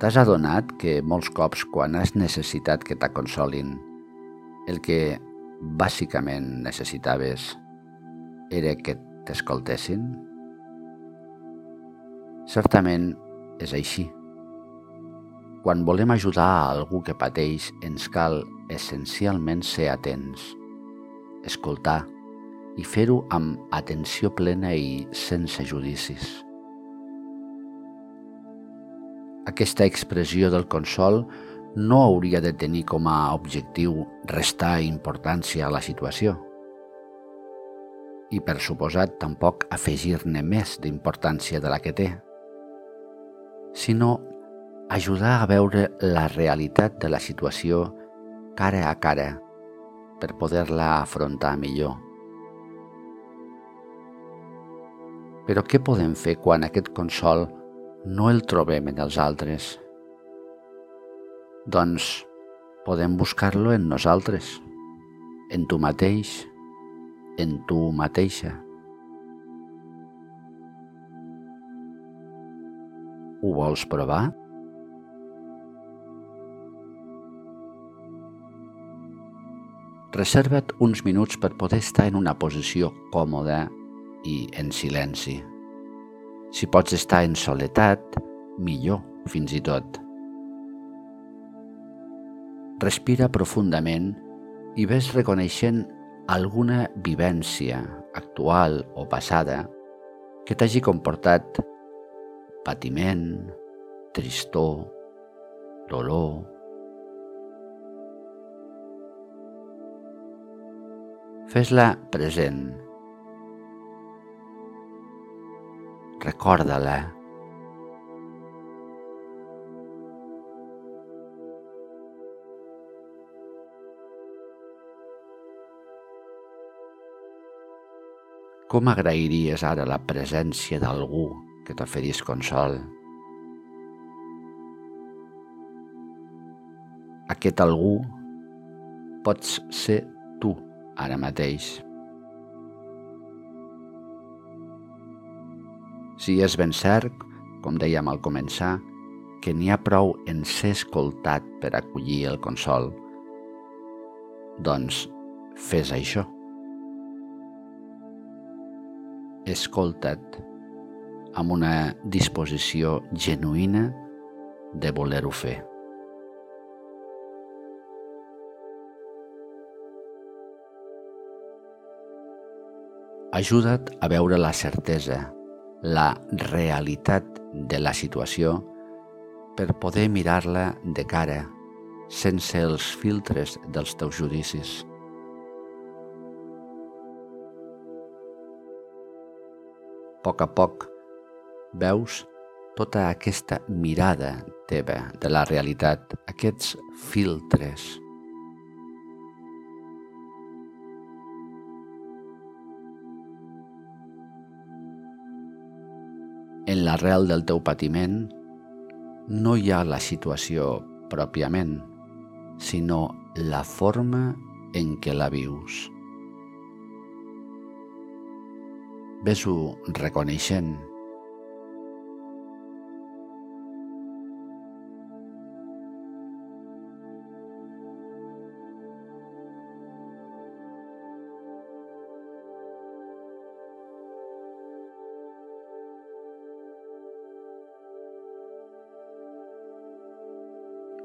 T'has adonat que molts cops quan has necessitat que t'aconsolin, el que bàsicament necessitaves era que t'escoltessin? Certament és així. Quan volem ajudar a algú que pateix, ens cal essencialment ser atents, escoltar i fer-ho amb atenció plena i sense judicis. Aquesta expressió del consol no hauria de tenir com a objectiu restar importància a la situació i, per suposat, tampoc afegir-ne més d'importància de la que té, sinó ajudar a veure la realitat de la situació cara a cara per poder-la afrontar millor. Però què podem fer quan aquest consol no el trobem en els altres. Doncs podem buscar-lo en nosaltres, en tu mateix, en tu mateixa. Ho vols provar? Reserva't uns minuts per poder estar en una posició còmoda i en silenci. Si pots estar en soledat, millor, fins i tot. Respira profundament i ves reconeixent alguna vivència actual o passada que t'hagi comportat patiment, tristor, dolor. Fes-la present recorda-la. Com agrairies ara la presència d'algú que t'oferís consol? Aquest algú pots ser tu ara mateix. Si és ben cert, com dèiem al començar, que n'hi ha prou en ser escoltat per acollir el consol, doncs fes això. Escolta't amb una disposició genuïna de voler-ho fer. Ajuda't a veure la certesa la realitat de la situació per poder mirar-la de cara, sense els filtres dels teus judicis. A poc a poc veus tota aquesta mirada teva de la realitat, aquests filtres En l'arrel del teu patiment no hi ha la situació pròpiament, sinó la forma en què la vius. Ves-ho reconeixent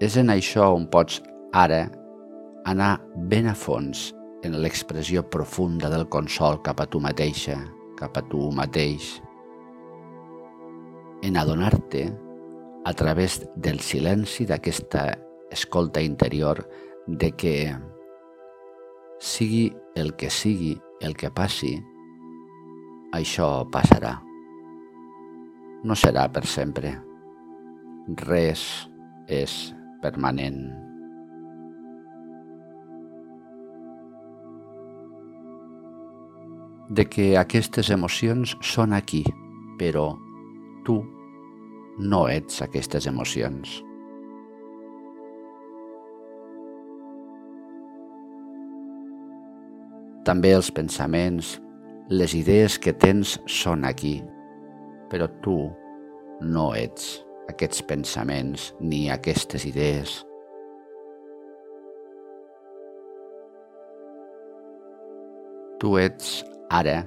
És en això on pots ara anar ben a fons en l'expressió profunda del consol cap a tu mateixa, cap a tu mateix, en adonar-te a través del silenci d'aquesta escolta interior de que sigui el que sigui el que passi, això passarà. No serà per sempre. Res és permanent. De que aquestes emocions són aquí, però tu no ets aquestes emocions. També els pensaments, les idees que tens són aquí, però tu no ets aquests pensaments ni aquestes idees. Tu ets ara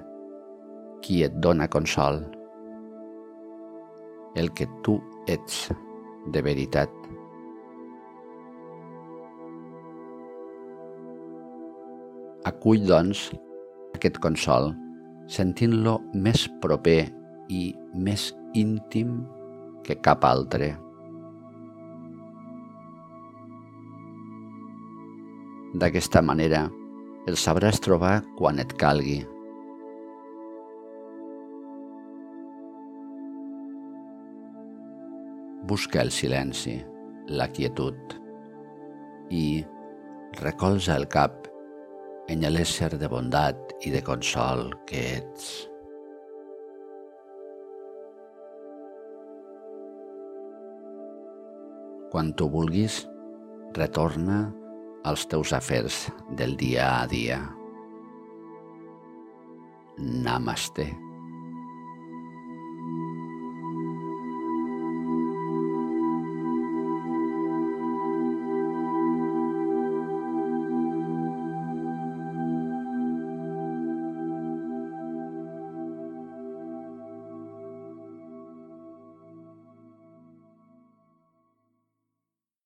qui et dona consol, el que tu ets de veritat. Acull, doncs, aquest consol, sentint-lo més proper i més íntim que cap altre. D'aquesta manera, el sabràs trobar quan et calgui. Busca el silenci, la quietud i recolza el cap en l'ésser de bondat i de consol que ets. Quan tu vulguis, retorna als teus afers del dia a dia. Namaste.